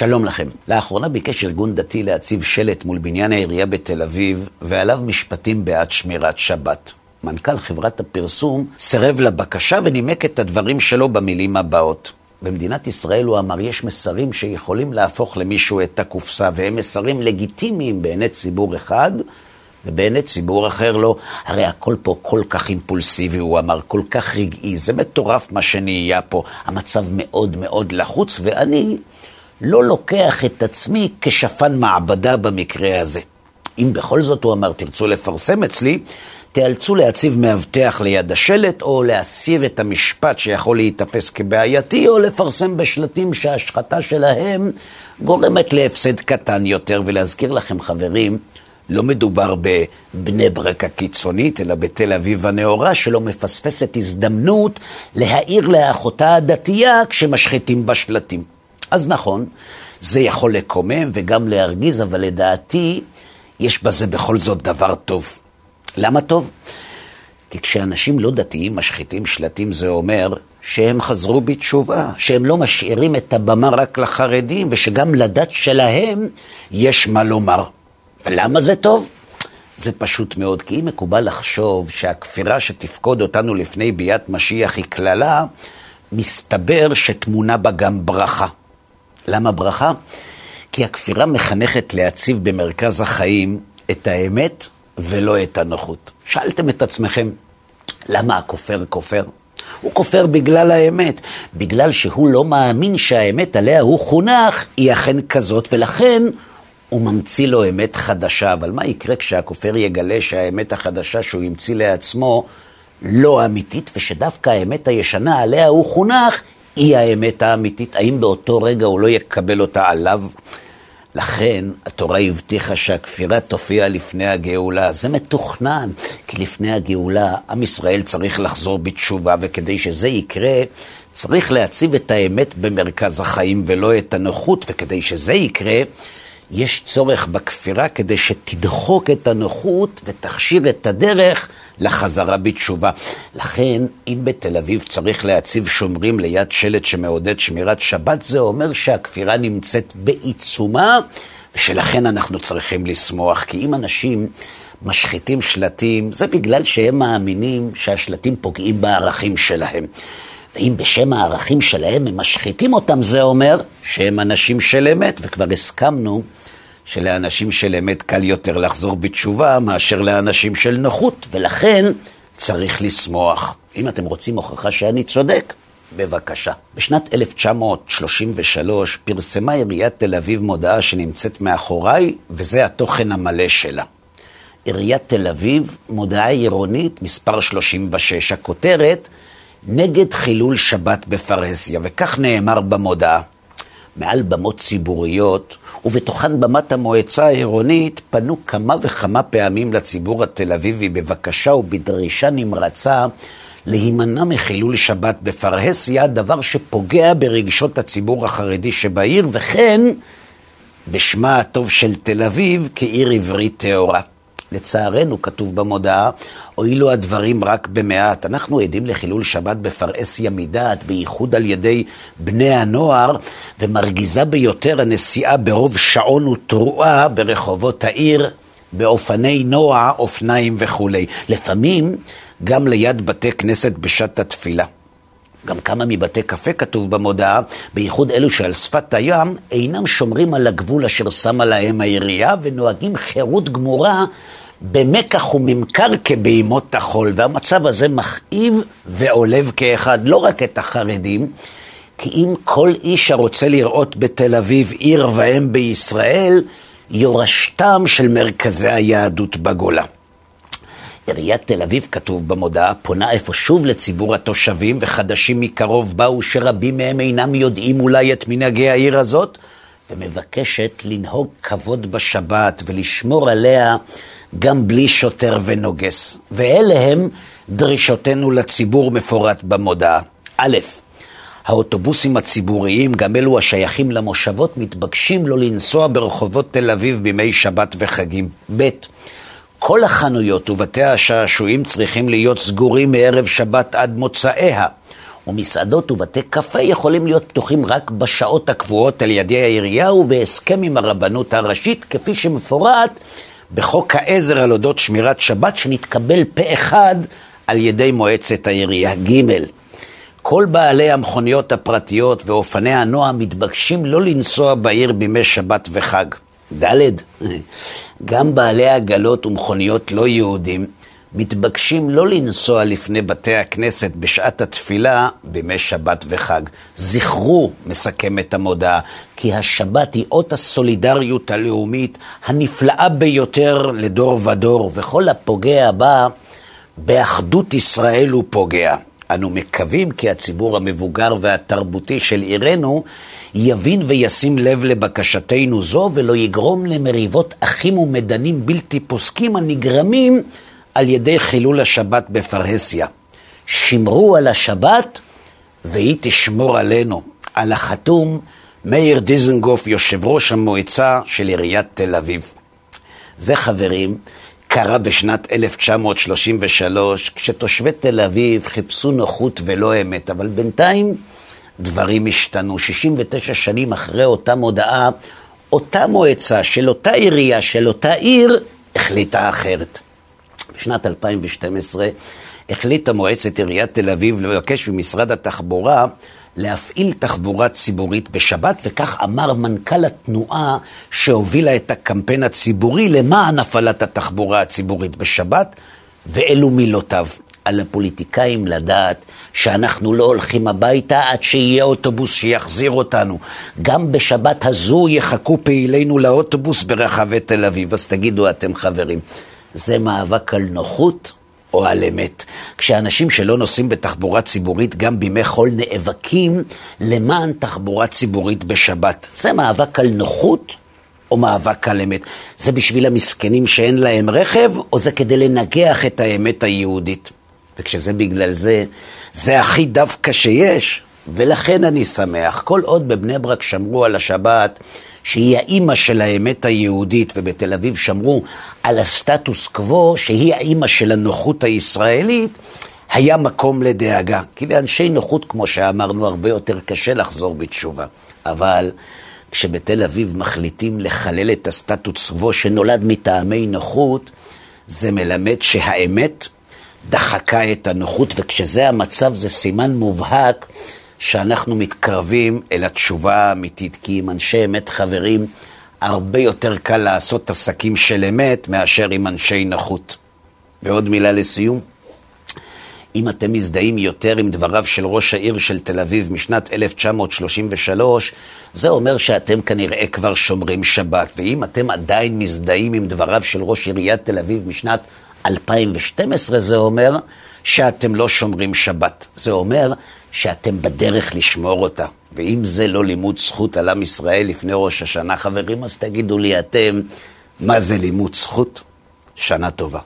שלום לכם. לאחרונה ביקש ארגון דתי להציב שלט מול בניין העירייה בתל אביב, ועליו משפטים בעד שמירת שבת. מנכ"ל חברת הפרסום סירב לבקשה ונימק את הדברים שלו במילים הבאות. במדינת ישראל, הוא אמר, יש מסרים שיכולים להפוך למישהו את הקופסה, והם מסרים לגיטימיים בעיני ציבור אחד, ובעיני ציבור אחר לא. הרי הכל פה כל כך אימפולסיבי, הוא אמר, כל כך רגעי, זה מטורף מה שנהיה פה. המצב מאוד מאוד לחוץ, ואני לא לוקח את עצמי כשפן מעבדה במקרה הזה. אם בכל זאת, הוא אמר, תרצו לפרסם אצלי, תיאלצו להציב מאבטח ליד השלט, או להסיר את המשפט שיכול להיתפס כבעייתי, או לפרסם בשלטים שההשחתה שלהם גורמת להפסד קטן יותר. ולהזכיר לכם, חברים, לא מדובר בבני ברק הקיצונית, אלא בתל אביב הנאורה, שלא מפספסת הזדמנות להעיר לאחותה הדתייה כשמשחיתים בשלטים. אז נכון, זה יכול לקומם וגם להרגיז, אבל לדעתי יש בזה בכל זאת דבר טוב. למה טוב? כי כשאנשים לא דתיים משחיתים שלטים זה אומר שהם חזרו בתשובה, שהם לא משאירים את הבמה רק לחרדים ושגם לדת שלהם יש מה לומר. ולמה זה טוב? זה פשוט מאוד, כי אם מקובל לחשוב שהכפירה שתפקוד אותנו לפני ביאת משיח היא קללה, מסתבר שטמונה בה גם ברכה. למה ברכה? כי הכפירה מחנכת להציב במרכז החיים את האמת ולא את הנוחות. שאלתם את עצמכם, למה הכופר כופר? הוא כופר בגלל האמת, בגלל שהוא לא מאמין שהאמת עליה הוא חונך היא אכן כזאת, ולכן הוא ממציא לו אמת חדשה. אבל מה יקרה כשהכופר יגלה שהאמת החדשה שהוא המציא לעצמו לא אמיתית, ושדווקא האמת הישנה עליה הוא חונך היא האמת האמיתית? האם באותו רגע הוא לא יקבל אותה עליו? לכן התורה הבטיחה שהכפירה תופיע לפני הגאולה. זה מתוכנן, כי לפני הגאולה עם ישראל צריך לחזור בתשובה, וכדי שזה יקרה, צריך להציב את האמת במרכז החיים ולא את הנוחות, וכדי שזה יקרה, יש צורך בכפירה כדי שתדחוק את הנוחות ותכשיר את הדרך לחזרה בתשובה. לכן, אם בתל אביב צריך להציב שומרים ליד שלט שמעודד שמירת שבת, זה אומר שהכפירה נמצאת בעיצומה, ושלכן אנחנו צריכים לשמוח. כי אם אנשים משחיתים שלטים, זה בגלל שהם מאמינים שהשלטים פוגעים בערכים שלהם. ואם בשם הערכים שלהם הם משחיתים אותם, זה אומר שהם אנשים של אמת, וכבר הסכמנו שלאנשים של אמת קל יותר לחזור בתשובה מאשר לאנשים של נוחות, ולכן צריך לשמוח. אם אתם רוצים הוכחה שאני צודק, בבקשה. בשנת 1933 פרסמה עיריית תל אביב מודעה שנמצאת מאחוריי, וזה התוכן המלא שלה. עיריית תל אביב, מודעה עירונית מספר 36, הכותרת, נגד חילול שבת בפרהסיה, וכך נאמר במודעה. מעל במות ציבוריות, ובתוכן במת המועצה העירונית, פנו כמה וכמה פעמים לציבור התל אביבי בבקשה ובדרישה נמרצה להימנע מחילול שבת בפרהסיה, דבר שפוגע ברגשות הציבור החרדי שבעיר, וכן בשמה הטוב של תל אביב כעיר עברית טהורה. לצערנו, כתוב במודעה, הואילו הדברים רק במעט. אנחנו עדים לחילול שבת בפרהסיה מדעת, בייחוד על ידי בני הנוער, ומרגיזה ביותר הנסיעה ברוב שעון ותרועה ברחובות העיר, באופני נוע, אופניים וכולי. לפעמים גם ליד בתי כנסת בשעת התפילה. גם כמה מבתי קפה כתוב במודעה, בייחוד אלו שעל שפת הים, אינם שומרים על הגבול אשר שמה להם העירייה, ונוהגים חירות גמורה במקח וממכר כבהימות החול, והמצב הזה מכאיב ועולב כאחד, לא רק את החרדים, כי אם כל איש הרוצה לראות בתל אביב עיר ואם בישראל, יורשתם של מרכזי היהדות בגולה. עיריית תל אביב, כתוב במודעה, פונה איפה שוב לציבור התושבים, וחדשים מקרוב באו שרבים מהם אינם יודעים אולי את מנהגי העיר הזאת, ומבקשת לנהוג כבוד בשבת ולשמור עליה גם בלי שוטר ונוגס. ואלה הם דרישותינו לציבור מפורט במודעה. א', האוטובוסים הציבוריים, גם אלו השייכים למושבות, מתבקשים לא לנסוע ברחובות תל אביב בימי שבת וחגים. ב', כל החנויות ובתי השעשועים צריכים להיות סגורים מערב שבת עד מוצאיה. ומסעדות ובתי קפה יכולים להיות פתוחים רק בשעות הקבועות על ידי העירייה ובהסכם עם הרבנות הראשית, כפי שמפורט בחוק העזר על אודות שמירת שבת, שנתקבל פה אחד על ידי מועצת העירייה. ג' כל בעלי המכוניות הפרטיות ואופני הנוע מתבקשים לא לנסוע בעיר בימי שבת וחג. ד' גם בעלי עגלות ומכוניות לא יהודים מתבקשים לא לנסוע לפני בתי הכנסת בשעת התפילה בימי שבת וחג. זכרו, מסכמת המודעה, כי השבת היא אות הסולידריות הלאומית הנפלאה ביותר לדור ודור, וכל הפוגע בה באחדות ישראל הוא פוגע. אנו מקווים כי הציבור המבוגר והתרבותי של עירנו יבין וישים לב לבקשתנו זו ולא יגרום למריבות אחים ומדנים בלתי פוסקים הנגרמים על ידי חילול השבת בפרהסיה. שמרו על השבת והיא תשמור עלינו. על החתום מאיר דיזנגוף, יושב ראש המועצה של עיריית תל אביב. זה חברים, קרה בשנת 1933, כשתושבי תל אביב חיפשו נוחות ולא אמת, אבל בינתיים דברים השתנו. 69 שנים אחרי אותה מודעה, אותה מועצה של אותה עירייה, של אותה עיר, החליטה אחרת. בשנת 2012 החליטה מועצת עיריית תל אביב לבקש ממשרד התחבורה להפעיל תחבורה ציבורית בשבת, וכך אמר מנכ"ל התנועה שהובילה את הקמפיין הציבורי למען הפעלת התחבורה הציבורית בשבת, ואלו מילותיו. על הפוליטיקאים לדעת שאנחנו לא הולכים הביתה עד שיהיה אוטובוס שיחזיר אותנו. גם בשבת הזו יחכו פעילינו לאוטובוס ברחבי תל אביב. אז תגידו אתם חברים, זה מאבק על נוחות או על אמת. כשאנשים שלא נוסעים בתחבורה ציבורית גם בימי חול נאבקים למען תחבורה ציבורית בשבת. זה מאבק על נוחות או מאבק על אמת? זה בשביל המסכנים שאין להם רכב, או זה כדי לנגח את האמת היהודית? וכשזה בגלל זה, זה הכי דווקא שיש, ולכן אני שמח. כל עוד בבני ברק שמרו על השבת, שהיא האימא של האמת היהודית, ובתל אביב שמרו על הסטטוס קוו, שהיא האימא של הנוחות הישראלית, היה מקום לדאגה. כי לאנשי נוחות, כמו שאמרנו, הרבה יותר קשה לחזור בתשובה. אבל כשבתל אביב מחליטים לחלל את הסטטוס קוו שנולד מטעמי נוחות, זה מלמד שהאמת דחקה את הנוחות, וכשזה המצב זה סימן מובהק שאנחנו מתקרבים אל התשובה האמיתית, כי עם אנשי אמת חברים, הרבה יותר קל לעשות עסקים של אמת מאשר עם אנשי נוחות. ועוד מילה לסיום. אם אתם מזדהים יותר עם דבריו של ראש העיר של תל אביב משנת 1933, זה אומר שאתם כנראה כבר שומרים שבת. ואם אתם עדיין מזדהים עם דבריו של ראש עיריית תל אביב משנת 2012, זה אומר שאתם לא שומרים שבת. זה אומר שאתם בדרך לשמור אותה. ואם זה לא לימוד זכות על עם ישראל לפני ראש השנה, חברים, אז תגידו לי אתם, מה זה לימוד זכות? שנה טובה.